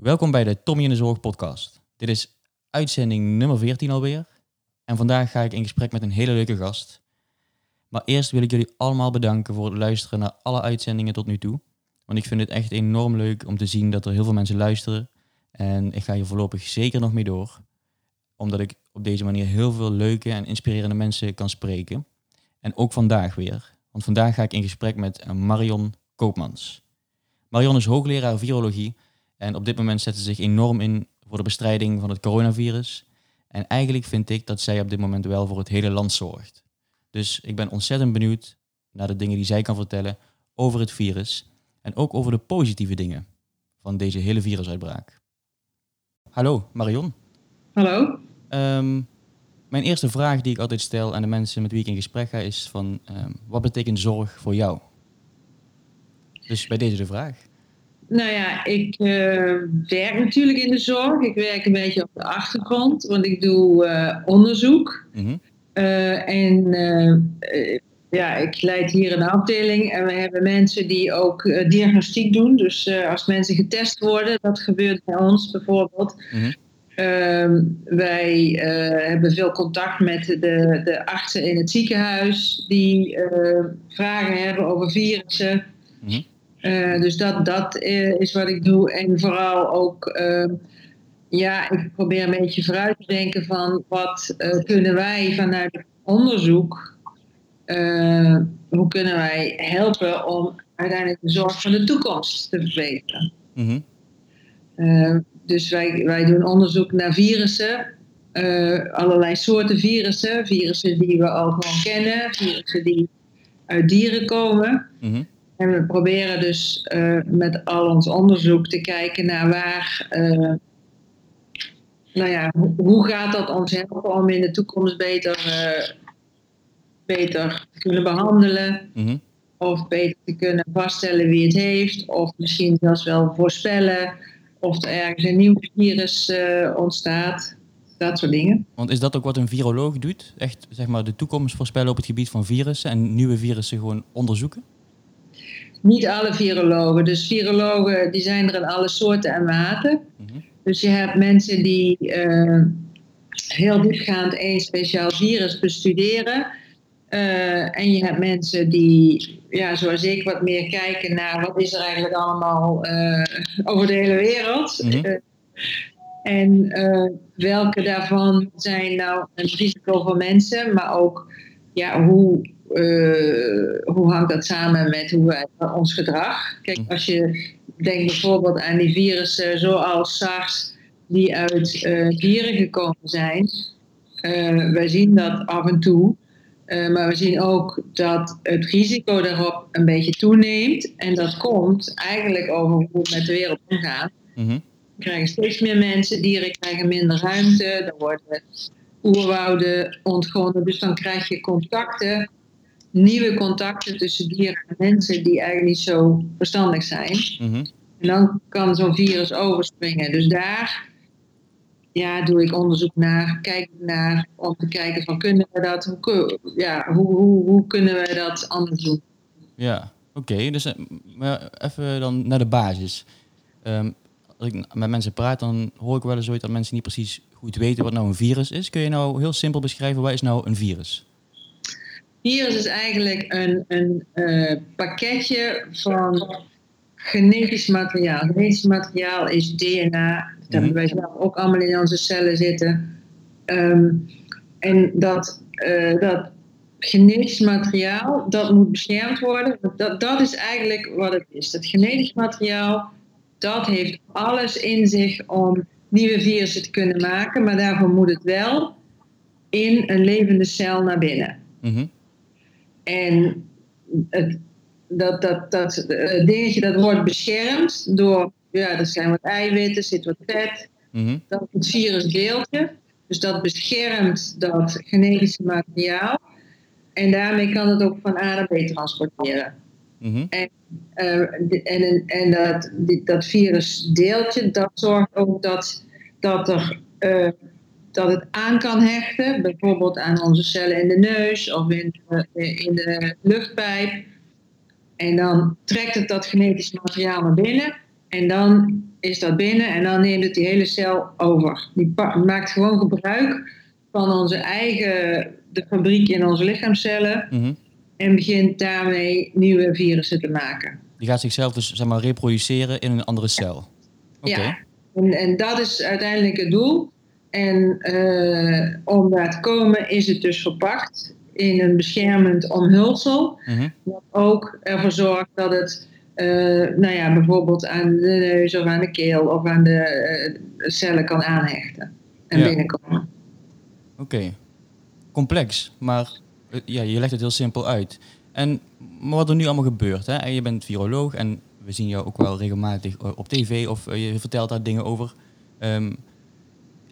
Welkom bij de Tommy in de Zorg podcast. Dit is uitzending nummer 14 alweer. En vandaag ga ik in gesprek met een hele leuke gast. Maar eerst wil ik jullie allemaal bedanken voor het luisteren naar alle uitzendingen tot nu toe. Want ik vind het echt enorm leuk om te zien dat er heel veel mensen luisteren. En ik ga hier voorlopig zeker nog mee door. Omdat ik op deze manier heel veel leuke en inspirerende mensen kan spreken. En ook vandaag weer. Want vandaag ga ik in gesprek met Marion Koopmans. Marion is hoogleraar virologie en op dit moment zet ze zich enorm in voor de bestrijding van het coronavirus. En eigenlijk vind ik dat zij op dit moment wel voor het hele land zorgt. Dus ik ben ontzettend benieuwd naar de dingen die zij kan vertellen over het virus en ook over de positieve dingen van deze hele virusuitbraak. Hallo Marion. Hallo. Ehm, mijn eerste vraag die ik altijd stel aan de mensen met wie ik in gesprek ga is van ehm, wat betekent zorg voor jou? Dus bij deze de vraag. Nou ja, ik uh, werk natuurlijk in de zorg. Ik werk een beetje op de achtergrond, want ik doe uh, onderzoek. Mm -hmm. uh, en ja, ik leid hier een afdeling en we hebben mensen die ook diagnostiek doen. Dus als mensen getest worden, dat gebeurt bij ons bijvoorbeeld. Mm -hmm. wij hebben veel contact met de, de artsen in het ziekenhuis die vragen hebben over virussen. Mm -hmm. Uh, dus dat, dat is wat ik doe. En vooral ook, uh, ja, ik probeer een beetje vooruit te denken van wat uh, kunnen wij vanuit het onderzoek, hoe kunnen wij helpen om uiteindelijk de zorg van de toekomst te verbeteren. Mm -hmm. dus wij, wij doen onderzoek naar virussen, allerlei soorten virussen, virussen die we al gewoon kennen, virussen die uit dieren komen. Mm -hmm. En we proberen dus uh, met al ons onderzoek te kijken naar waar, uh, nou ja, hoe gaat dat ons helpen om in de toekomst beter, uh, beter te kunnen behandelen. Mm -hmm. Of beter te kunnen vaststellen wie het heeft. Of misschien zelfs wel voorspellen of er ergens een nieuw virus ontstaat. Dat soort dingen. Want is dat ook wat een viroloog doet? Echt zeg maar de toekomst voorspellen op het gebied van virussen en nieuwe virussen gewoon onderzoeken? Niet alle virologen. Dus virologen die zijn er in alle soorten en maten. Mm-hmm. Dus je hebt mensen die uh, heel diepgaand één speciaal virus bestuderen. Uh, en je hebt mensen die, ja, zoals ik, wat meer kijken naar wat is er eigenlijk allemaal uh, over de hele wereld. Mm-hmm. en welke daarvan zijn nou een risico voor mensen, maar ook ja, hoe uh, hoe hangt dat samen met hoe wij, ons gedrag? Kijk, als je denkt bijvoorbeeld aan die virussen zoals SARS, die uit uh, dieren gekomen zijn. Uh, wij zien dat af en toe, maar we zien ook dat het risico daarop een beetje toeneemt. En dat komt eigenlijk over hoe we met de wereld omgaan. Mm-hmm. We krijgen steeds meer mensen, dieren krijgen minder ruimte, er worden oerwouden ontgonnen. Dus dan krijg je contacten nieuwe contacten tussen dieren en mensen die eigenlijk niet zo verstandig zijn. Mm -hmm. En dan kan zo'n virus overspringen. Dus daar ja, doe ik onderzoek naar, kijk naar om te kijken van kunnen we dat, hoe, ja, hoe, hoe, hoe kunnen we dat anders doen. Ja, oké. Dus maar even dan naar de basis. Um, als ik met mensen praat, dan hoor ik wel eens ooit dat mensen niet precies goed weten wat nou een virus is. Kun je nou heel simpel beschrijven, wat is nou een virus? Virus is eigenlijk een, een uh, pakketje van genetisch materiaal. Genetisch materiaal is DNA. Dat hebben wij zelf ook allemaal in onze cellen zitten. Um, en dat, uh, dat genetisch materiaal, dat moet beschermd worden. Dat, dat is eigenlijk wat het is. Dat genetisch materiaal, dat heeft alles in zich om nieuwe virussen te kunnen maken. Maar daarvoor moet het wel in een levende cel naar binnen. Mm -hmm. En het, dat, dat, dat uh, dingetje dat wordt beschermd door, ja, er zijn wat eiwitten, zit wat vet. Mm-hmm. Dat is het virusdeeltje. Dus dat beschermt dat genetische materiaal. En daarmee kan het ook van A naar B transporteren. Mm-hmm. En, uh, en, en dat, dat virusdeeltje, dat zorgt ook dat, dat er uh, dat het aan kan hechten, bijvoorbeeld aan onze cellen in de neus of in de, in de luchtpijp. En dan trekt het dat genetisch materiaal naar binnen en dan is dat binnen en dan neemt het die hele cel over. Die maakt gewoon gebruik van onze eigen, de fabriek in onze lichaamcellen. Mhm. En begint daarmee nieuwe virussen te maken. Die gaat zichzelf dus zeg maar reproduceren in een andere cel. Ja, en, en, dat is uiteindelijk het doel. En uh, om daar te komen is het dus verpakt in een beschermend omhulsel. Mm -hmm. Wat ook ervoor zorgt dat het uh, nou ja, bijvoorbeeld aan de neus of aan de keel of aan de uh, cellen kan aanhechten en binnenkomen. Oké, complex, maar ja, je legt het heel simpel uit. En maar wat er nu allemaal gebeurt, hè? En je bent viroloog en we zien jou ook wel regelmatig op tv of je vertelt daar dingen over. Um,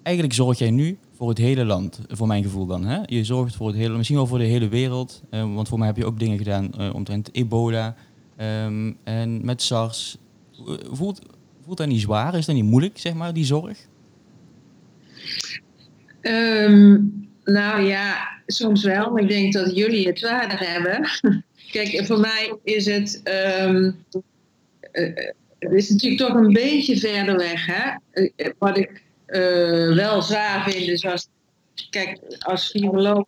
eigenlijk zorg jij nu voor het hele land, voor mijn gevoel dan. Hè? Je zorgt voor het hele, misschien wel voor de hele wereld. Uh, want voor mij heb je ook dingen gedaan uh, omtrent ebola um, en met SARS. Voelt, voelt dat niet zwaar? Is dat niet moeilijk, zeg maar, die zorg? Um, nou ja, soms wel. Maar ik denk dat jullie het zwaarder hebben. Kijk, voor mij is het... Uh, het is natuurlijk toch een beetje verder weg. Hè? Wat ik uh, wel zwaar vinden. Dus als, kijk, als viroloog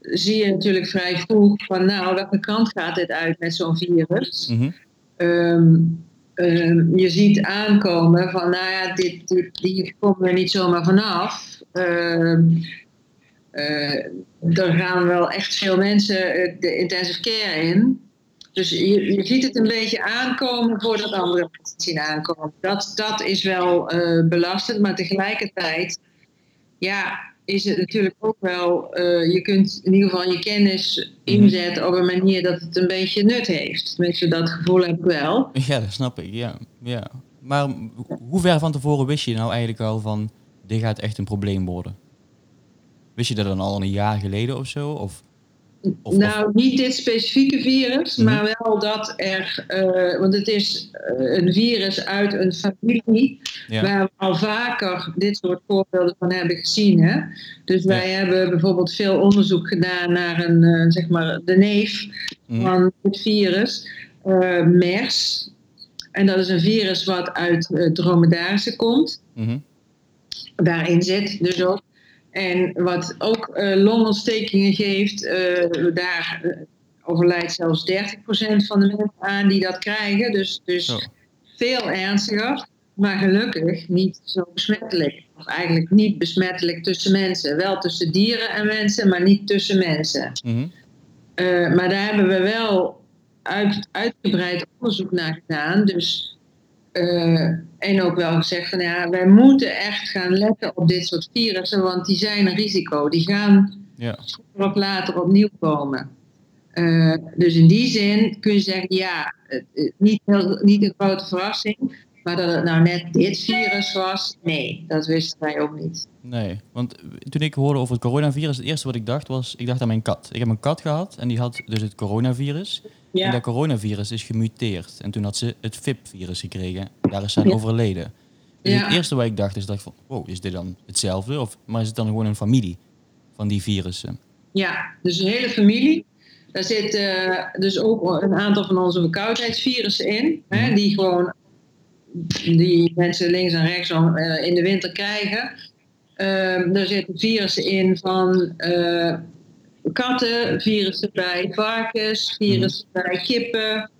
zie je natuurlijk vrij vroeg van nou, welke kant gaat dit uit met zo'n virus? Mm -hmm. je ziet aankomen van nou ja, dit, dit, die komen er niet zomaar vanaf. Uh, er gaan wel echt veel mensen de intensive care in. Dus je, je ziet het een beetje aankomen voordat andere mensen zien aankomen. Dat, dat is wel uh, belastend, maar tegelijkertijd ja, is het natuurlijk ook wel, uh, je kunt in ieder geval je kennis inzetten op een manier dat het een beetje nut heeft. Tenminste, dat gevoel heb ik wel. Ja, dat snap ik, ja. ja. Maar hoe ver van tevoren wist je nou eigenlijk al van, dit gaat echt een probleem worden? Wist je dat dan al een jaar geleden of zo? Of nou, niet dit specifieke virus, mhm. maar wel dat er, uh, want het is uh, een virus uit een familie waar we al vaker dit soort voorbeelden van hebben gezien. Hè? Dus wij hebben bijvoorbeeld veel onderzoek gedaan naar een, uh, zeg maar de neef mm. van het virus, MERS. En dat is een virus wat uit dromedarissen komt. Mm Daarin zit dus ook en wat ook uh, longontstekingen geeft, uh, daar uh, overlijdt zelfs 30% van de mensen aan die dat krijgen. Dus, dus veel ernstiger, maar gelukkig niet zo besmettelijk. Of eigenlijk niet besmettelijk tussen mensen. Wel tussen dieren en mensen, maar niet tussen mensen. Mhm. maar daar hebben we wel uit, uitgebreid onderzoek naar gedaan. Dus uh, en ook wel gezegd van ja, wij moeten echt gaan letten op dit soort virussen, want die zijn een risico. Die gaan ja. of later opnieuw komen. Uh, dus in die zin kun je zeggen, ja, niet, heel, niet een grote verrassing. Maar dat het nou net dit virus was, nee, dat wisten wij ook niet. Nee, want toen ik hoorde over het coronavirus, het eerste wat ik dacht was, ik dacht aan mijn kat. Ik heb een kat gehad en die had dus het coronavirus. Ja. En dat coronavirus is gemuteerd. En toen had ze het VIP-virus gekregen. Daar is aan overleden. Dus het eerste wat ik dacht is, dacht van, wow, is dit dan hetzelfde? Of, maar is het dan gewoon een familie van die virussen? Ja, dus een hele familie. Daar zitten dus ook een aantal van onze verkoudheidsvirussen in. Hè, die gewoon die mensen links en rechts uh, in de winter krijgen. Uh, daar zitten virussen in van uh, katten, virussen bij varkens, virussen mhm. bij kippen.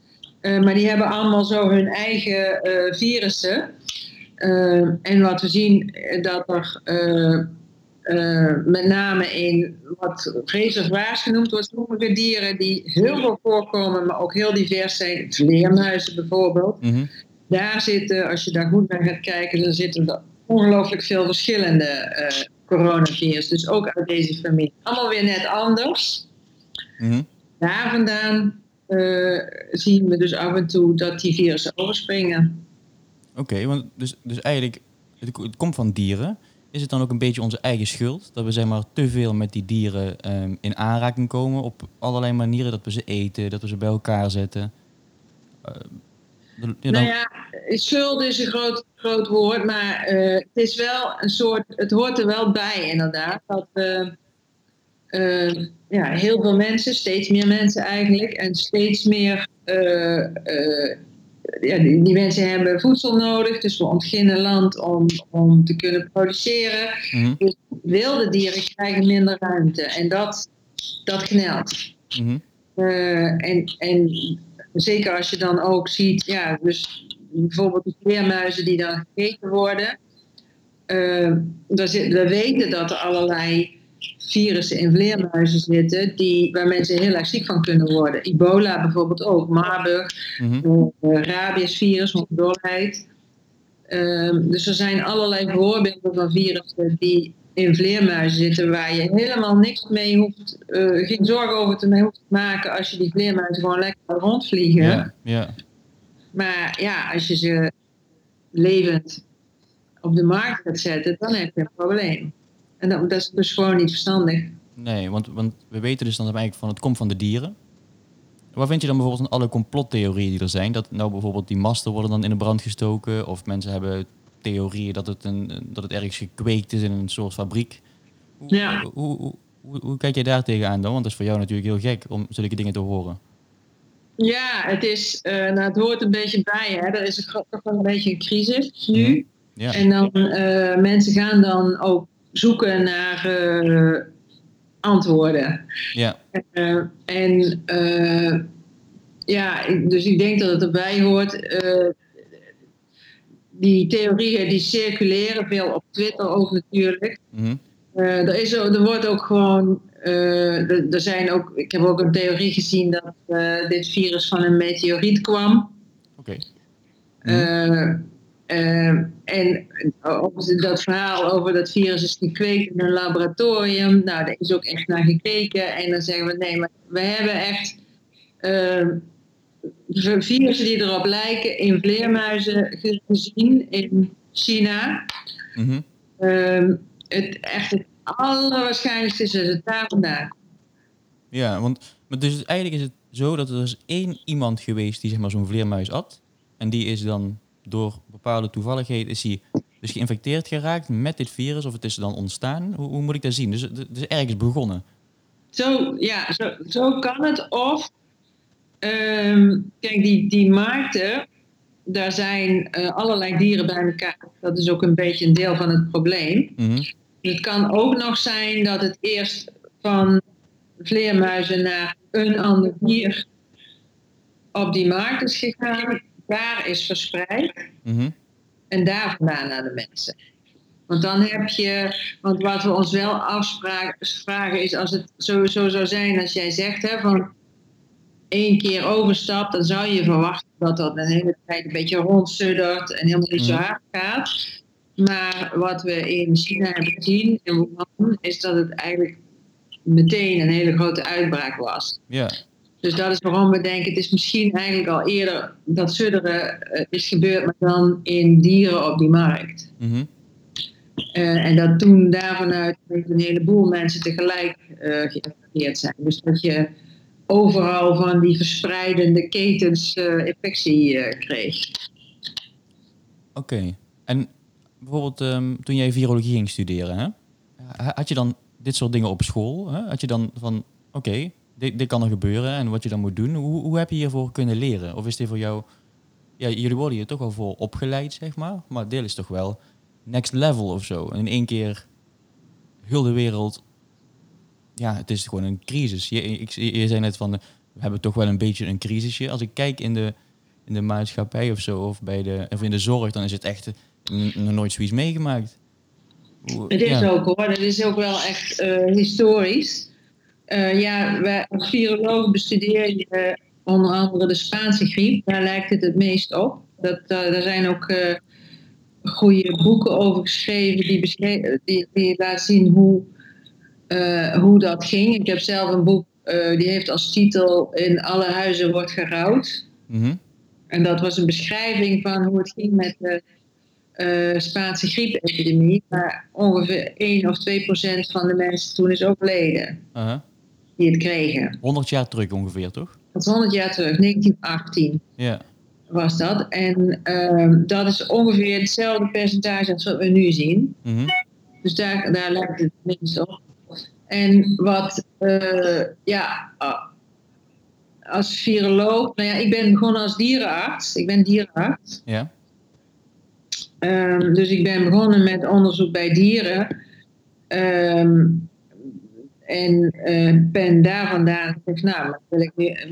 Uh, maar die hebben allemaal zo hun eigen uh, virussen. Uh, en wat we zien, dat er met name in wat reservoirs genoemd wordt, sommige dieren die heel veel voorkomen, maar ook heel divers zijn, vleermuizen bijvoorbeeld. Mm -hmm. Daar zitten, als je daar goed naar gaat kijken, dan zitten er ongelooflijk veel verschillende coronavirus. Dus ook uit deze familie. Allemaal weer net anders. Mm Daar vandaan uh, zien we dus af en toe dat die virussen overspringen. Oké, want dus, dus eigenlijk, het, het, komt van dieren. Is het dan ook een beetje onze eigen schuld? Dat we zeg maar te veel met die dieren um, in aanraking komen op allerlei manieren. Dat we ze eten, dat we ze bij elkaar zetten. Uh, nou ja, schuld is een groot, groot woord, maar uh, het is wel een soort, het hoort er wel bij inderdaad. Dat uh, uh, ja, heel veel mensen, steeds meer mensen eigenlijk, en steeds meer ja, die, die, mensen hebben voedsel nodig, dus we ontginnen land om, om te kunnen produceren. Mhm. Dus wilde dieren krijgen minder ruimte en dat, dat knelt. Mhm. en, en zeker als je dan ook ziet, ja, dus bijvoorbeeld de vleermuizen die dan gegeten worden. Uh, we weten dat er allerlei virussen in vleermuizen zitten die, waar mensen heel erg ziek van kunnen worden. Ebola bijvoorbeeld ook, Marburg, mm rabiesvirus, honderdolheid. Ehm, dus er zijn allerlei voorbeelden van virussen die in vleermuizen zitten waar je helemaal niks mee hoeft, uh, geen zorgen over te mee hoeft maken als je die vleermuizen gewoon lekker rondvliegen. Ja, ja. Maar ja, als je ze levend op de markt gaat zetten, dan heb je een probleem. En dat, dat is dus gewoon niet verstandig. Nee, want, want we weten dus dan eigenlijk van het komt van de dieren. Waar vind je dan bijvoorbeeld van alle complottheorieën die er zijn? Dat nou bijvoorbeeld die masten worden dan in de brand gestoken. Of mensen hebben theorieën dat het, een, dat het ergens gekweekt is in een soort fabriek. Hoe, ja. hoe, hoe, hoe, kijk jij daar tegenaan dan? Want dat is voor jou natuurlijk heel gek om zulke dingen te horen. Ja, het, is, uh, nou, het hoort een beetje bij. Hè. Er is toch wel een beetje een crisis nu. Mhm. Ja. En dan uh, mensen gaan dan ook zoeken naar uh, antwoorden. Ja. en ja, dus ik denk dat het erbij hoort die theorieën die circuleren veel op Twitter ook natuurlijk. Mm er, is, er wordt ook gewoon. Uh, er, zijn ook, ik heb ook een theorie gezien dat uh, dit virus van een meteoriet kwam. Oké. Okay. en dat verhaal over dat virus is gekweekt in een laboratorium. Nou, daar is ook echt naar gekeken. En dan zeggen we: nee, maar we hebben echt virussen die erop lijken in vleermuizen gezien in China. Mm het echt het allerwaarschijnlijkste is dat het daar vandaan Ja, want maar dus eigenlijk is het zo dat er is één iemand geweest die zeg maar zo'n vleermuis at. En die is dan door bepaalde toevalligheid is hij dus geïnfecteerd geraakt met dit virus. Of het is dan ontstaan. Hoe, hoe moet ik dat zien? Dus het is ergens begonnen. Zo, ja, zo, zo kan het. Of Um, kijk, die, die markten, daar zijn uh, allerlei dieren bij elkaar. Dat is ook een beetje een deel van het probleem. Mm Het kan ook nog zijn dat het eerst van vleermuizen naar een ander dier op die markt is gegaan, daar is verspreid mm en daar vandaan naar de mensen. Want dan heb je, want wat we ons wel afvragen is als het sowieso zou zijn als jij zegt hè, van één keer overstapt, dan zou je verwachten dat dat een hele tijd een beetje rondsuddert en helemaal niet zo mhm. hard gaat. Maar wat we in China hebben gezien, in Wuhan, is dat het eigenlijk meteen een hele grote uitbraak was. Ja. Dus dat is waarom we denken, het is misschien eigenlijk al eerder dat sudderen uh, is gebeurd, maar dan in dieren op die markt. Mm en dat toen daarvanuit een heleboel mensen tegelijk uh, zijn. Dus dat je overal van die verspreidende ketens uh, infectie uh, kreeg. Oké. En bijvoorbeeld um, toen jij virologie ging studeren, hè? had je dan dit soort dingen op school? Hè? Had je dan van, oké, dit, dit kan er gebeuren en wat je dan moet doen. Hoe, hoe heb je hiervoor kunnen leren? Of is dit voor jou... Ja, jullie worden hier toch wel voor opgeleid, zeg maar. Maar deel is toch wel next level of zo. En in één keer heel de wereld ja, het is gewoon een crisis. Je, ik, je zei net van, we hebben toch wel een beetje een crisisje. Als ik kijk in de, in de maatschappij of zo, of, bij de, of in de zorg, dan is het echt nog nooit zoiets meegemaakt. Het is ook hoor, het is ook wel echt uh, historisch. Uh, ja, wij als viroloog bestuderen je onder andere de Spaanse griep. Daar lijkt het het meest op. Dat, uh, er zijn ook goede boeken over geschreven die, die, die laten zien hoe uh, hoe dat ging. Ik heb zelf een boek, uh, die heeft als titel In alle huizen wordt gerouwd. Mm En dat was een beschrijving van hoe het ging met de uh, Spaanse griepepidemie. Maar ongeveer 1 of 2 procent van de mensen toen is overleden. -huh. Die het kregen. 100 jaar terug ongeveer, toch? Dat is 100 jaar terug, 1918. Ja. Was dat. En ehm, dat is ongeveer hetzelfde percentage als wat we nu zien. Mm -hmm. Dus daar, daar lijkt het minst op. En wat, uh, ja, als viroloog, nou ja, ik ben begonnen als dierenarts. Ik ben dierenarts. Ja. Um, dus ik ben begonnen met onderzoek bij dieren. Um, en uh, ben daar vandaan gezegd, nou, wil ik weer,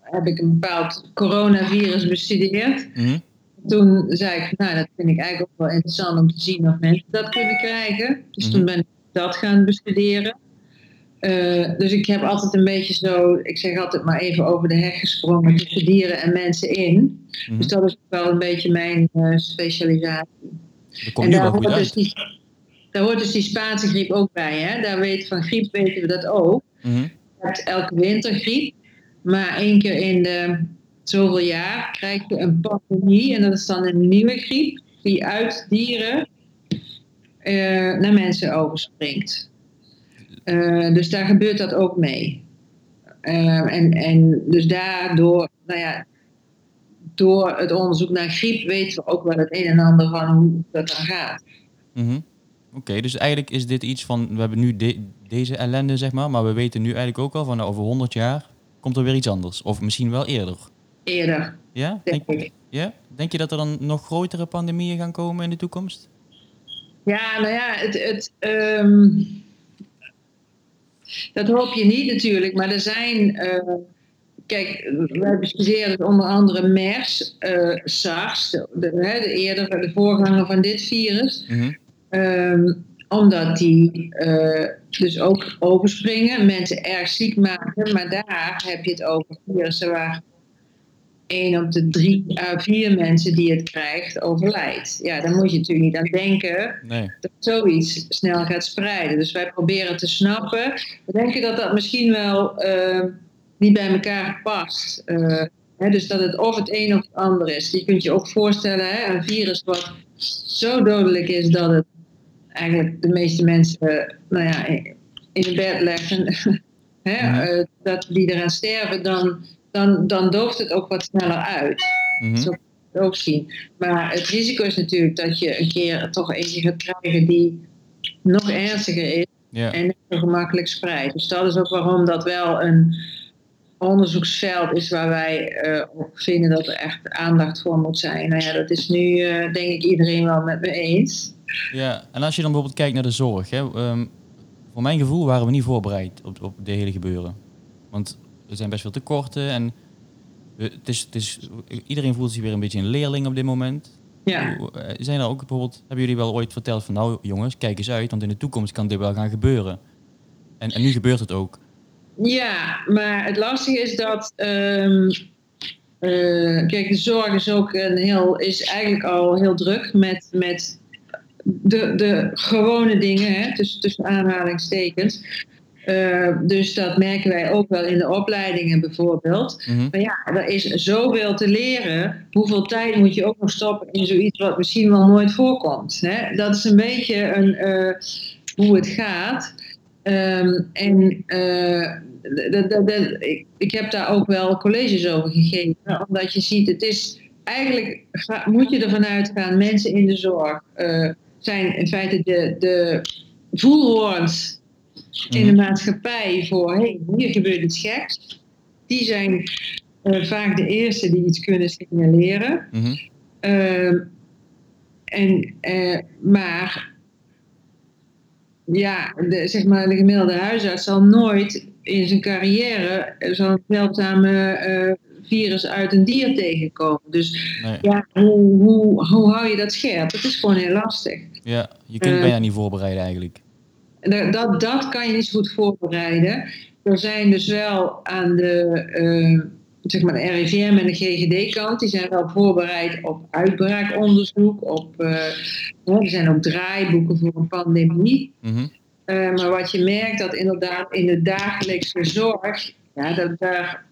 heb ik een bepaald coronavirus bestudeerd. Mm Toen zei ik, nou, dat vind ik eigenlijk ook wel interessant om te zien of mensen dat kunnen krijgen. Dus mm toen ben ik dat gaan bestuderen. Uh, dus ik heb altijd een beetje zo, ik zeg altijd maar even over de heg gesprongen tussen dieren en mensen in. Mm Dus dat is wel een beetje mijn uh, specialisatie. en daar hoort, dus die, daar hoort dus die Spaanse griep ook bij. Hè? Daar weet, van griep weten we dat ook. Mm -hmm. Je hebt elke winter griep. Maar één keer in de zoveel jaar krijg je een pandemie. En dat is dan een nieuwe griep die uit dieren uh, naar mensen overspringt. Uh, dus daar gebeurt dat ook mee. Uh, en, en dus daardoor, nou ja, door het onderzoek naar griep weten we ook wel het een en ander van hoe dat dan gaat. Mm Oké, dus eigenlijk is dit iets van, we hebben nu deze ellende, zeg maar, maar we weten nu eigenlijk ook al van nou, over 100 jaar komt er weer iets anders. Of misschien wel eerder. Eerder. Ja? Denk, denk, ja? Denk je dat er dan nog grotere pandemieën gaan komen in de toekomst? Ja, nou ja, het, het, um, dat hoop je niet natuurlijk, maar er zijn. Uh, kijk, wij bestuderen onder andere MERS, uh, SARS, de, de, de, eerdere, de voorganger van dit virus. -hmm. um, omdat die uh, dus ook overspringen, mensen erg ziek maken. Maar daar heb je het over virussen waar één op de drie à vier mensen die het krijgt overlijdt. Ja, daar moet je natuurlijk niet aan denken nee. dat zoiets snel gaat spreiden. Dus wij proberen te snappen. We denken dat dat misschien wel uh, niet bij elkaar past. Uh, hè, dus dat het of het een of het ander is. Je kunt je ook voorstellen, hè, een virus wat zo dodelijk is dat het eigenlijk de meeste mensen nou ja, in bed leggen, hè, uh, dat die eraan sterven, dan, dan, dan dooft het ook wat sneller uit. Mm -hmm. Zo kan ook zien. Maar het risico is natuurlijk dat je een keer toch eentje gaat krijgen die nog ernstiger is en niet zo gemakkelijk spreidt. Dus dat is ook waarom dat wel een onderzoeksveld is waar wij uh, ook vinden dat er echt aandacht voor moet zijn. Nou ja, dat is nu uh, denk ik iedereen wel met me eens. Ja, en als je dan bijvoorbeeld kijkt naar de zorg, hè, um, voor mijn gevoel waren we niet voorbereid op, op de hele gebeuren. Want er zijn best veel tekorten en het is, het is, iedereen voelt zich weer een beetje een leerling op dit moment. Ja. Eh, zijn er ook bijvoorbeeld, hebben jullie wel ooit verteld van nou jongens, kijk eens uit, want in de toekomst kan dit wel gaan gebeuren. En, en nu gebeurt het ook. Ja, maar het lastige is dat. Um, uh, kijk, de zorg is ook een heel, is eigenlijk al heel druk met, met de, de gewone dingen, hè, tussen, tussen aanhalingstekens. Uh, dus dat merken wij ook wel in de opleidingen bijvoorbeeld. Mm -hmm. Maar ja, er is zoveel te leren. Hoeveel tijd moet je ook nog stoppen in zoiets wat misschien wel nooit voorkomt? Hè? Dat is een beetje een, uh, hoe het gaat. Um, en uh, ik, ik heb daar ook wel colleges over gegeven. Omdat je ziet, het is eigenlijk moet je ervan uitgaan, mensen in de zorg zijn in feite de, de voelhoorns in de mhm. maatschappij voor hey, hier gebeurt iets geks. Die zijn uh, vaak de eerste die iets kunnen signaleren. Mm -hmm. uh, en, uh, maar ja, de, zeg maar, de gemiddelde huisarts zal nooit in zijn carrière zo'n zeldzame virus uit een dier tegenkomen. Dus nee. ja, hoe, hoe, hoe hou je dat scherp? Het is gewoon heel lastig. Ja, je kunt bijna niet voorbereiden eigenlijk. Dat, dat kan je niet zo goed voorbereiden. Er zijn dus wel aan de, uh, zeg maar de RIVM en de GGD-kant, die zijn wel voorbereid op uitbraakonderzoek. Op, uh, er zijn ook draaiboeken voor een pandemie. Mm -hmm. maar wat je merkt, dat inderdaad in de dagelijkse zorg, ja, dat, daar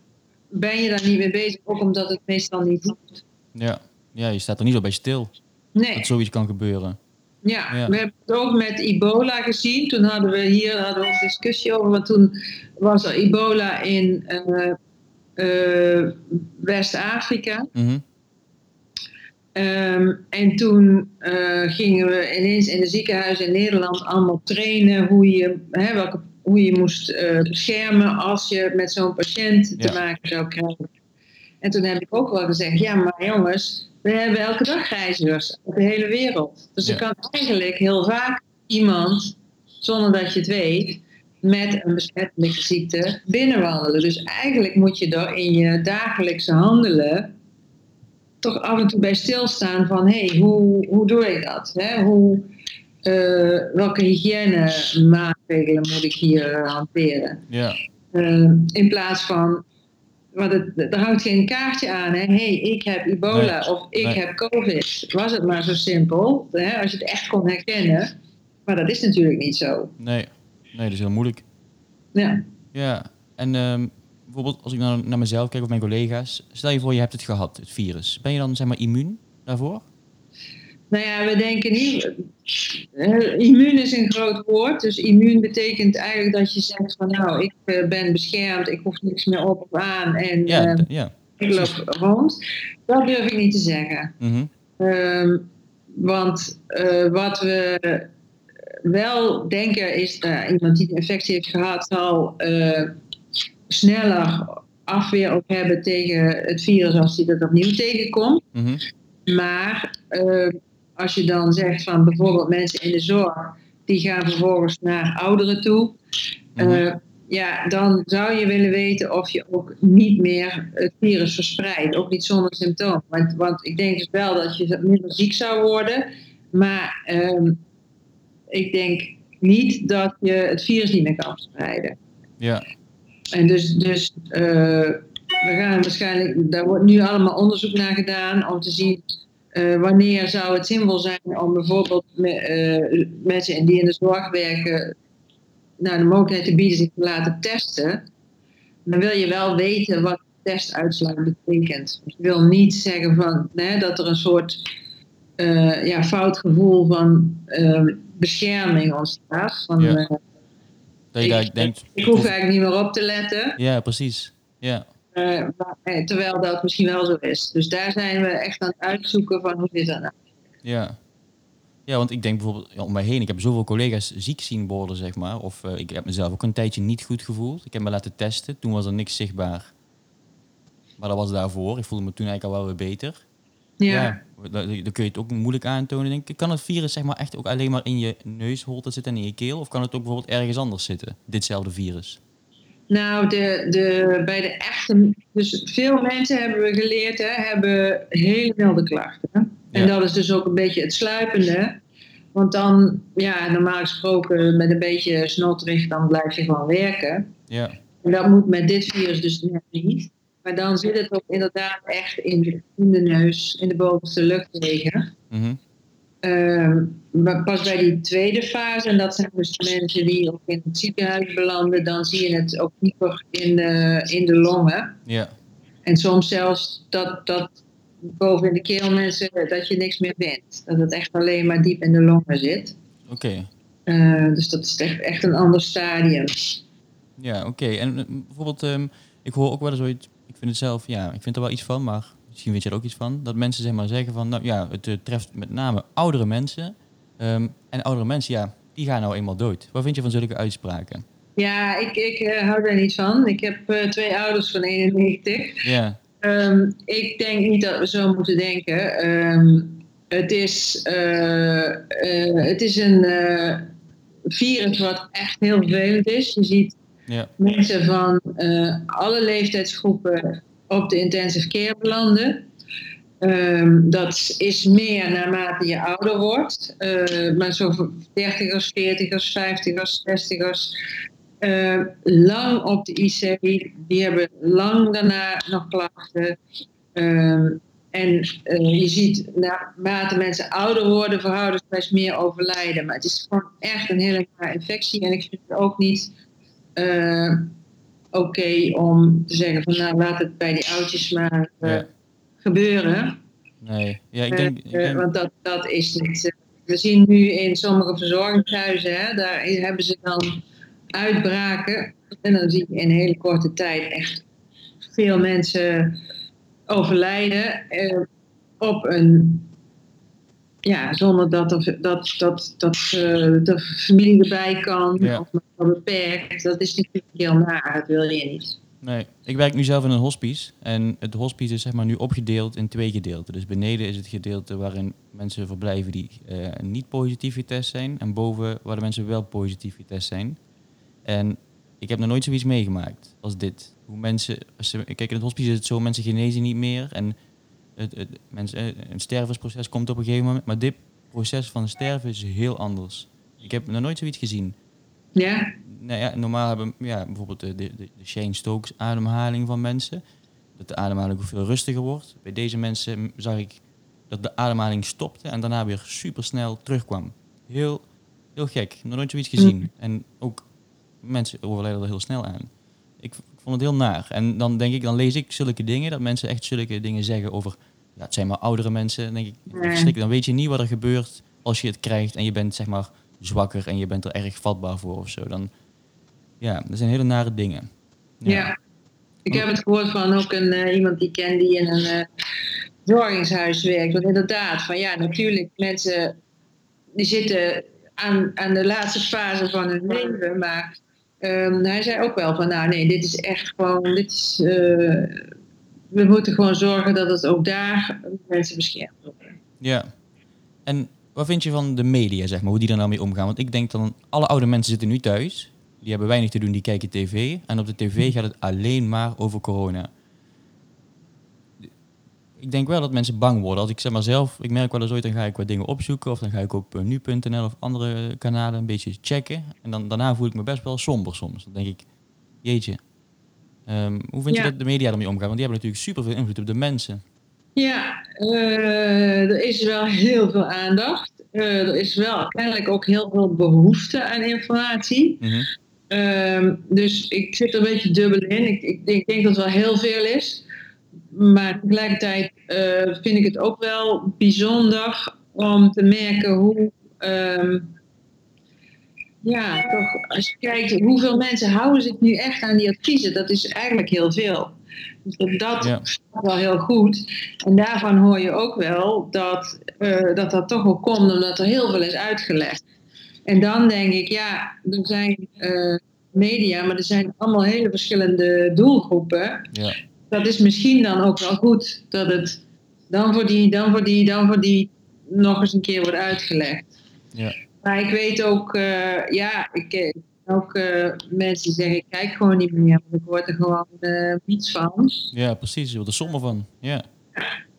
ben je daar niet mee bezig, ook omdat het meestal niet doet. Ja. ja, je staat er niet zo bij stil. Nee. Dat zoiets kan gebeuren. Ja, we hebben het ook met ebola gezien. Toen hadden we hier hadden we een discussie over, want toen was er ebola in uh, uh, West-Afrika. Mm -hmm. um, en toen uh, gingen we ineens in de ziekenhuizen in Nederland allemaal trainen hoe je, hè, welke hoe je moest beschermen als je met zo'n patiënt te maken zou krijgen. En toen heb ik ook wel gezegd, ja, maar jongens, we hebben elke dag reizigers op de hele wereld. Dus er kan eigenlijk heel vaak iemand, zonder dat je het weet, met een besmettelijke ziekte binnenwandelen. Dus eigenlijk moet je er in je dagelijkse handelen toch af en toe bij stilstaan van hé, hey, hoe, hoe doe ik dat? Hè? Hoe, uh, welke hygiënemaatregelen moet ik hier uh, hanteren? Ja. Uh, in plaats van, want het, er hangt geen kaartje aan, hè? hey, ik heb ebola of ik heb covid. Was het maar zo simpel, hè? als je het echt kon herkennen. Maar dat is natuurlijk niet zo. Nee, nee dat is heel moeilijk. Ja. Ja, en um, bijvoorbeeld als ik naar, naar mezelf kijk of mijn collega's, stel je voor je hebt het gehad, het virus. Ben je dan zeg maar immuun daarvoor? Nou ja, we denken niet. Immuun is een groot woord. Dus immuun betekent eigenlijk dat je zegt van nou, ik uh, ben beschermd, ik hoef niks meer op of aan en ja, uh, ja, ik loop rond. Dat durf ik niet te zeggen. Mm -hmm. want wat we wel denken is dat iemand die een infectie heeft gehad, zal sneller afweer ook hebben tegen het virus als hij dat opnieuw tegenkomt. Mm -hmm. Maar uh, als je dan zegt van bijvoorbeeld mensen in de zorg, die gaan vervolgens naar ouderen toe. -hmm. uh, ja, dan zou je willen weten of je ook niet meer het virus verspreidt. Ook niet zonder symptomen. Want, want ik denk dus wel dat je minder ziek zou worden. Maar uh, ik denk niet dat je het virus niet meer kan verspreiden. Ja. En dus, dus uh, we gaan waarschijnlijk, daar wordt nu allemaal onderzoek naar gedaan om te zien uh, wanneer zou het zinvol zijn om bijvoorbeeld me, uh, mensen die in de zorg werken naar de mogelijkheid te bieden zich te laten testen. Dan wil je wel weten wat de testuitslag betekent. Je wil niet zeggen van, nee, dat er een soort uh, ja, fout gevoel van bescherming ontstaat. Van, ja. dat je ik, denkt, ik hoef eigenlijk niet meer op te letten. Ja, precies. Ja. Uh, terwijl dat misschien wel zo is. Dus daar zijn we echt aan het uitzoeken van hoe zit dat nou. Ja. Ja, want ik denk bijvoorbeeld ja, om mij heen, ik heb zoveel collega's ziek zien worden, zeg maar. Of uh, ik heb mezelf ook een tijdje niet goed gevoeld. Ik heb me laten testen, toen was er niks zichtbaar. Maar dat was daarvoor. Ik voelde me toen eigenlijk al wel weer beter. Ja. ja dan, dan kun je het ook moeilijk aantonen, denk ik. Kan het virus zeg maar echt ook alleen maar in je neusholte zitten en in je keel? Of kan het ook bijvoorbeeld ergens anders zitten, ditzelfde virus? Nou, de, de, bij de echte. Dus veel mensen hebben we geleerd, hè, hebben hele milde klachten. En ja. dat is dus ook een beetje het sluipende. Want dan, ja, normaal gesproken met een beetje snotterig, dan blijf je gewoon werken. Ja. En dat moet met dit virus dus net niet. Maar dan zit het ook inderdaad echt in de, in de neus, in de bovenste luchtwegen. Mm -hmm. Uh, maar pas bij die tweede fase, en dat zijn dus de mensen die ook in het ziekenhuis belanden, dan zie je het ook dieper in de, in de longen. Ja. En soms zelfs dat, dat boven in de keel mensen, dat je niks meer vindt. Dat het echt alleen maar diep in de longen zit. Oké. Okay. Uh, dus dat is echt, echt een ander stadium. Ja, oké. Okay. En bijvoorbeeld, um, ik hoor ook wel eens ooit, ik vind het zelf, ja, ik vind er wel iets van, maar misschien weet je er ook iets van, dat mensen zeg maar zeggen van, nou ja, het uh, treft met name oudere mensen. Um, en oudere mensen, ja, die gaan nou eenmaal dood. Wat vind je van zulke uitspraken? Ja, ik, ik uh, hou daar niet van. Ik heb uh, twee ouders van 91. Ja. Um, ik denk niet dat we zo moeten denken. Um, het, is, het is een virus wat echt heel vervelend is. Je ziet ja. mensen van alle leeftijdsgroepen op de intensive care belanden. Um, dat is meer naarmate je ouder wordt. Uh, maar zo dertigers, veertigers, vijftigers, zestigers. Uh, lang op de IC. Die hebben lang daarna nog klachten. Um, en uh, je ziet naarmate mensen ouder worden, verhouden steeds meer overlijden. Maar het is gewoon echt een hele nare infectie. En ik vind het ook niet oké okay om te zeggen van nou laat het bij die oudjes maar ja. gebeuren. Nee, ja, ik denk... Ik denk... Want dat, dat is niet... We zien nu in sommige verzorgingshuizen, hè, daar hebben ze dan uitbraken. En dan zie je in een hele korte tijd echt veel mensen overlijden. Op een ja, zonder dat, er, dat, dat, dat uh, de familie erbij kan ja. of maar beperkt. Dat is natuurlijk heel naar, dat wil je niet. Nee, ik werk nu zelf in een hospice. En het hospice is zeg maar nu opgedeeld in twee gedeelten. Dus beneden is het gedeelte waarin mensen verblijven die uh, niet positief getest zijn. En boven waar de mensen wel positief getest zijn. En ik heb nog nooit zoiets meegemaakt als dit. Hoe mensen, als ze, kijk in het hospice is het zo, mensen genezen niet meer. En het, het, mensen, eh, een stervensproces komt op een gegeven moment. Maar dit proces van sterven is heel anders. Ik heb nog nooit zoiets gezien. Ja? Nou ja, normaal hebben ja, bijvoorbeeld de, de, de Shane Stokes ademhaling van mensen. Dat de ademhaling veel rustiger wordt. Bij deze mensen zag ik dat de ademhaling stopte en daarna weer supersnel terugkwam. Heel, heel gek. Nog nooit zoiets gezien. Mm. En ook mensen overlijden er heel snel aan. Ik, ik, vond het heel naar. En dan denk ik, dan lees ik zulke dingen, dat mensen echt zulke dingen zeggen over, ja, het zijn maar oudere mensen. Dan denk ik, dan weet je niet wat er gebeurt als je het krijgt en je bent zeg maar zwakker en je bent er erg vatbaar voor of zo. Dan, ja, dat zijn hele nare dingen. Ja. ja. Ik heb het gehoord van ook een, uh, iemand die ik ken die in een uh, verzorgingshuis werkt. Want inderdaad, van ja, natuurlijk, mensen die zitten aan, aan de laatste fase van hun leven, maar um, hij zei ook wel van, nou nee, dit is echt gewoon, dit is, uh, we moeten gewoon zorgen dat het ook daar mensen beschermd worden. Ja, en wat vind je van de media, zeg maar, hoe die er nou mee omgaan? Want ik denk dan, alle oude mensen zitten nu thuis, die hebben weinig te doen, die kijken tv. En op de tv gaat het alleen maar over corona. Ik denk wel dat mensen bang worden. Als ik zeg maar zelf, ik merk wel eens ooit, dan ga ik wat dingen opzoeken. Of dan ga ik op uh, nu.nl of andere kanalen een beetje checken. En dan, daarna voel ik me best wel somber soms. Dan denk ik, jeetje. Um, hoe vind je dat de media ermee omgaan? Want die hebben natuurlijk super veel invloed op de mensen. Ja, uh, er is wel heel veel aandacht. Uh, er is wel kennelijk ook heel veel behoefte aan informatie. Mm -hmm. Um, dus ik zit er een beetje dubbel in. Ik, ik, ik, denk dat het wel heel veel is. Maar tegelijkertijd uh, vind ik het ook wel bijzonder om te merken hoe. Um, ja, toch, als je kijkt hoeveel mensen houden zich nu echt aan die adviezen, dat is eigenlijk heel veel. Dus dat ja. wel heel goed. En daarvan hoor je ook wel dat, uh, dat dat toch wel komt omdat er heel veel is uitgelegd. En dan denk ik, ja, er zijn uh, media, maar er zijn allemaal hele verschillende doelgroepen. Ja. Dat is misschien dan ook wel goed dat het dan voor die, dan voor die, dan voor die nog eens een keer wordt uitgelegd. Ja. Maar ik weet ook, uh, ja, ik ook uh, mensen zeggen, ik kijk gewoon niet meer, want ik word er gewoon uh, niets van. Ja, precies, je wordt er somber van. Ja,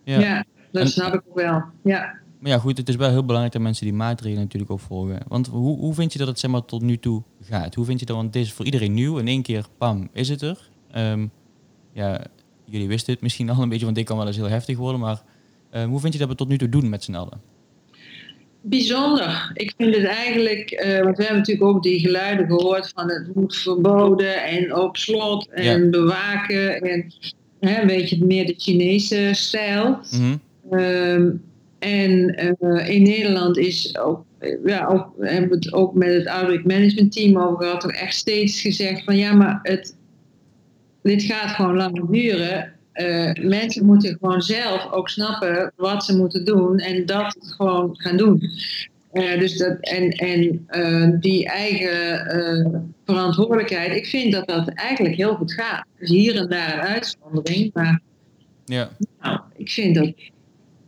ja. ja dat en, snap ik ook wel. Ja. Maar ja, goed, het is wel heel belangrijk dat mensen die maatregelen natuurlijk ook volgen. Want hoe, hoe vind je dat het zeg maar, tot nu toe gaat? Hoe vind je dat? Want dit is voor iedereen nieuw. In één keer, pam, is het er. Um, ja, jullie wisten het misschien al een beetje, want dit kan wel eens heel heftig worden. Maar um, hoe vind je dat we tot nu toe doen met z'n allen? Bijzonder. Ik vind het eigenlijk, uh, want we hebben natuurlijk ook die geluiden gehoord van het moet verboden en op slot en ja. bewaken. En hè, een beetje meer de Chinese stijl. Mm -hmm. um, en uh, in Nederland is ook, ja, ook, hebben we het ook met het outbreak management team over gehad, er echt steeds gezegd van ja, maar het, dit gaat gewoon lang duren. Uh, mensen moeten gewoon zelf ook snappen wat ze moeten doen en dat gewoon gaan doen. Uh, dus dat, en en uh, die eigen verantwoordelijkheid, ik vind dat dat eigenlijk heel goed gaat. Dus hier en daar een uitzondering, maar ja. nou, ik vind dat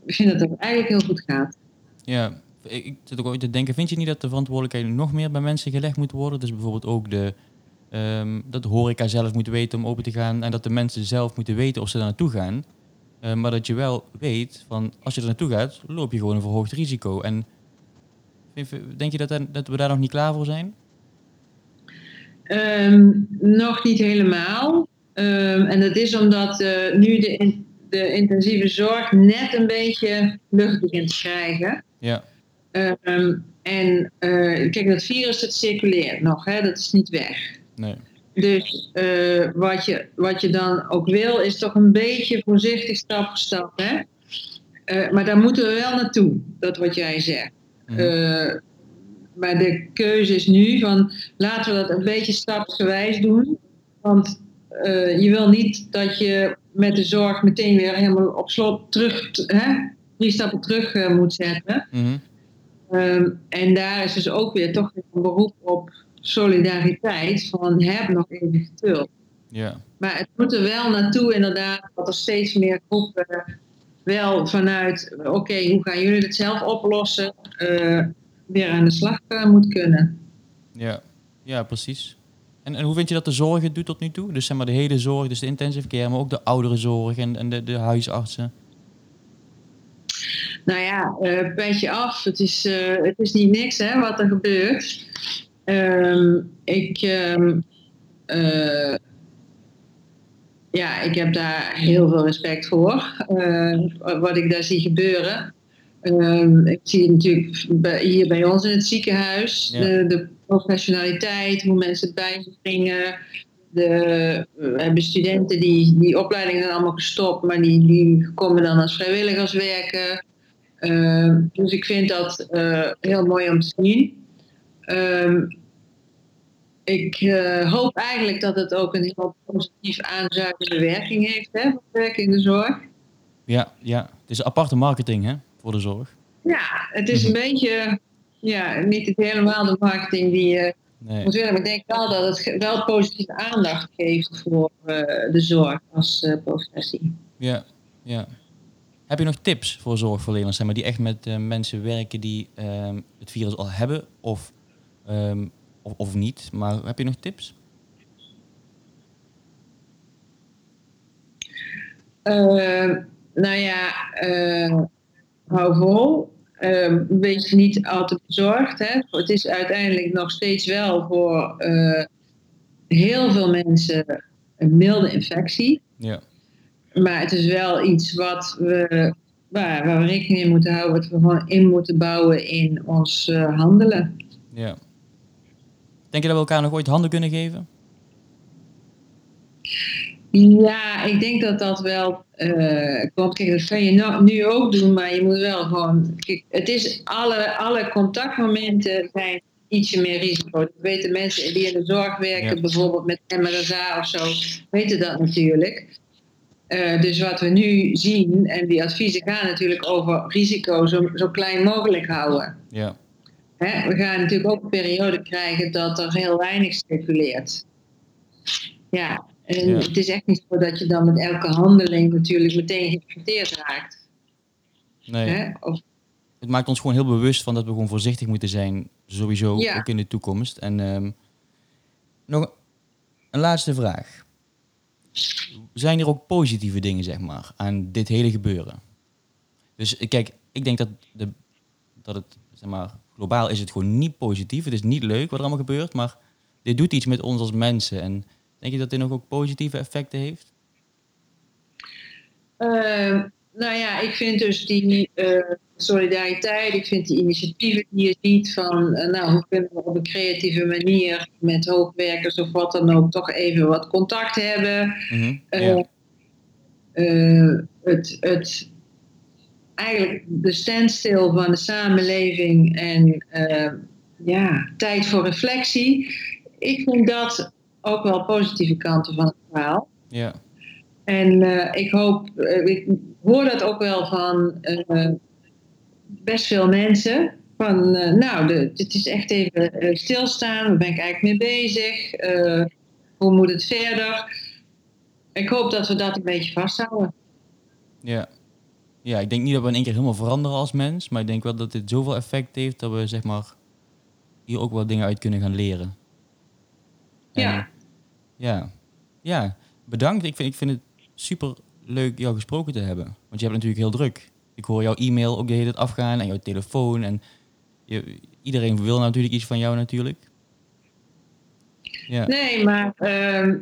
ik vind dat het eigenlijk heel goed gaat. Ja, ik zit ook ooit te denken, vind je niet dat de verantwoordelijkheid nog meer bij mensen gelegd moet worden? Dus bijvoorbeeld ook de, um, dat de horeca zelf moet weten om open te gaan en dat de mensen zelf moeten weten of ze daar naartoe gaan. Uh, maar dat je wel weet van als je er naartoe gaat, loop je gewoon een verhoogd risico. En denk je dat, dat we daar nog niet klaar voor zijn? Um, nog niet helemaal. Um, en dat is omdat uh, nu de de intensieve zorg net een beetje lucht begint te krijgen. Ja. Um, en uh, kijk, dat virus dat circuleert nog, hè? dat is niet weg. Nee. Dus uh, wat, je, wat je dan ook wil, is toch een beetje voorzichtig stap voor stap. Hè? Uh, maar daar moeten we wel naartoe, dat wat jij zegt. Mm maar de keuze is nu van laten we dat een beetje stapsgewijs doen. Want je wil niet dat je met de zorg meteen weer helemaal op slot terug, hè, drie stappen terug moet zetten. Mhm. Ehm, en daar is dus ook weer toch een beroep op solidariteit van heb nog even geduld. Ja. Maar het moet er wel naartoe inderdaad dat er steeds meer groepen wel vanuit oké, hoe gaan jullie het zelf oplossen, uh, weer aan de slag uh, moet kunnen. Ja, ja precies. En, en hoe vind je dat de zorg het doet tot nu toe? Dus zeg maar de hele zorg, dus de intensive care, maar ook de oudere zorg en, en de, de huisartsen. Nou ja, uh, petje af. Het is, uh, het is niet niks hè, wat er gebeurt. Um, ik, um, uh, ja, ik heb daar heel veel respect voor. wat ik daar zie gebeuren. Um, ik zie natuurlijk bij, hier bij ons in het ziekenhuis de, de, professionaliteit, hoe mensen bij springen. De, we hebben studenten die, die opleidingen allemaal gestopt, maar die, die komen dan als vrijwilligers werken. Ehm, dus ik vind dat uh, heel mooi om te zien. Um, ik uh, hoop eigenlijk dat het ook een heel positief aanzuigende werking heeft, hè, voor werk in de zorg. Ja, ja, het is aparte marketing hè, voor de zorg. Ja, het is een mhm. beetje, ja, niet helemaal de marketing die je nee. moet willen. Maar ik denk wel dat het wel positieve aandacht geeft voor uh, de zorg als uh, professie. Ja, ja. Heb je nog tips voor zorgverleners zeg maar, die echt met mensen werken die uh, het virus al hebben of, um, of, of, niet? Maar heb je nog tips? Uh, nou ja, hou vol. Ehm, wees niet al te bezorgd. Hè. Het is uiteindelijk nog steeds wel voor heel veel mensen een milde infectie. Ja. Maar het is wel iets wat we, waar, waar we rekening mee moeten houden, wat we gewoon in moeten bouwen in ons uh, handelen. Ja. Denk je dat we elkaar nog ooit handen kunnen geven? Ja, ik denk dat dat wel uh, komt. Kijk, dat kan je nou, nu ook doen, maar je moet wel gewoon. Kijk, het is alle, alle contactmomenten zijn ietsje meer risico. Dat weten mensen die in de zorg werken, bijvoorbeeld met MRSA of zo, weten dat natuurlijk. Uh, dus wat we nu zien, en die adviezen gaan natuurlijk over risico zo, zo klein mogelijk houden. Ja. Hè, we gaan natuurlijk ook een periode krijgen dat er heel weinig circuleert. Ja, en het is echt niet zo dat je dan met elke handeling natuurlijk meteen geïnfecteerd raakt. Nee. Hè? Of, het maakt ons gewoon heel bewust van dat we gewoon voorzichtig moeten zijn, sowieso, ook in de toekomst. En um, nog een laatste vraag zijn er ook positieve dingen, zeg maar, aan dit hele gebeuren? Dus kijk, ik denk dat, de, dat het, zeg maar, globaal is het gewoon niet positief. Het is niet leuk wat er allemaal gebeurt, maar dit doet iets met ons als mensen. En denk je dat dit nog ook positieve effecten heeft? Uh, nou ja, ik vind dus die uh, solidariteit, ik vind die initiatieven die je ziet van, uh, nou, hoe kunnen we op een creatieve manier met hoogwerkers of wat dan ook toch even wat contact hebben. Mm -hmm. het, het, eigenlijk de standstill van de samenleving en ja, tijd voor reflectie. Ik vind dat ook wel positieve kanten van het verhaal. Ja. En ik hoop, ik hoor dat ook wel van best veel mensen. Van, nou, de, het is echt even stilstaan. Waar ben ik eigenlijk mee bezig? Hoe moet het verder? Ik hoop dat we dat een beetje vasthouden. Ja. Ja, ik denk niet dat we in één keer helemaal veranderen als mens. Maar ik denk wel dat dit zoveel effect heeft dat we zeg maar, hier ook wel dingen uit kunnen gaan leren. En, ja. Ja. Ja, bedankt. Ik vind, ik vind het super leuk jou gesproken te hebben. Want je hebt natuurlijk heel druk ik hoor jouw e-mail ook de hele tijd afgaan en jouw telefoon. En je, iedereen wil natuurlijk iets van jou natuurlijk. Ja. Nee, maar uh,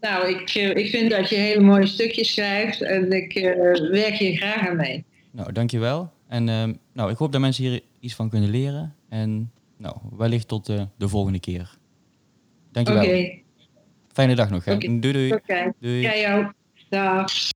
nou, ik, eh, ik vind dat je hele mooie stukjes schrijft en ik uh, werk hier graag aan mee. Nou, dankjewel. En uh, nou, ik hoop dat mensen hier iets van kunnen leren. En nou, wellicht tot uh, de volgende keer. Dankjewel. Oké. Okay. Fijne dag nog. Hè? Okay. Doei doei. Okay. Doei. Jij ook. Dag.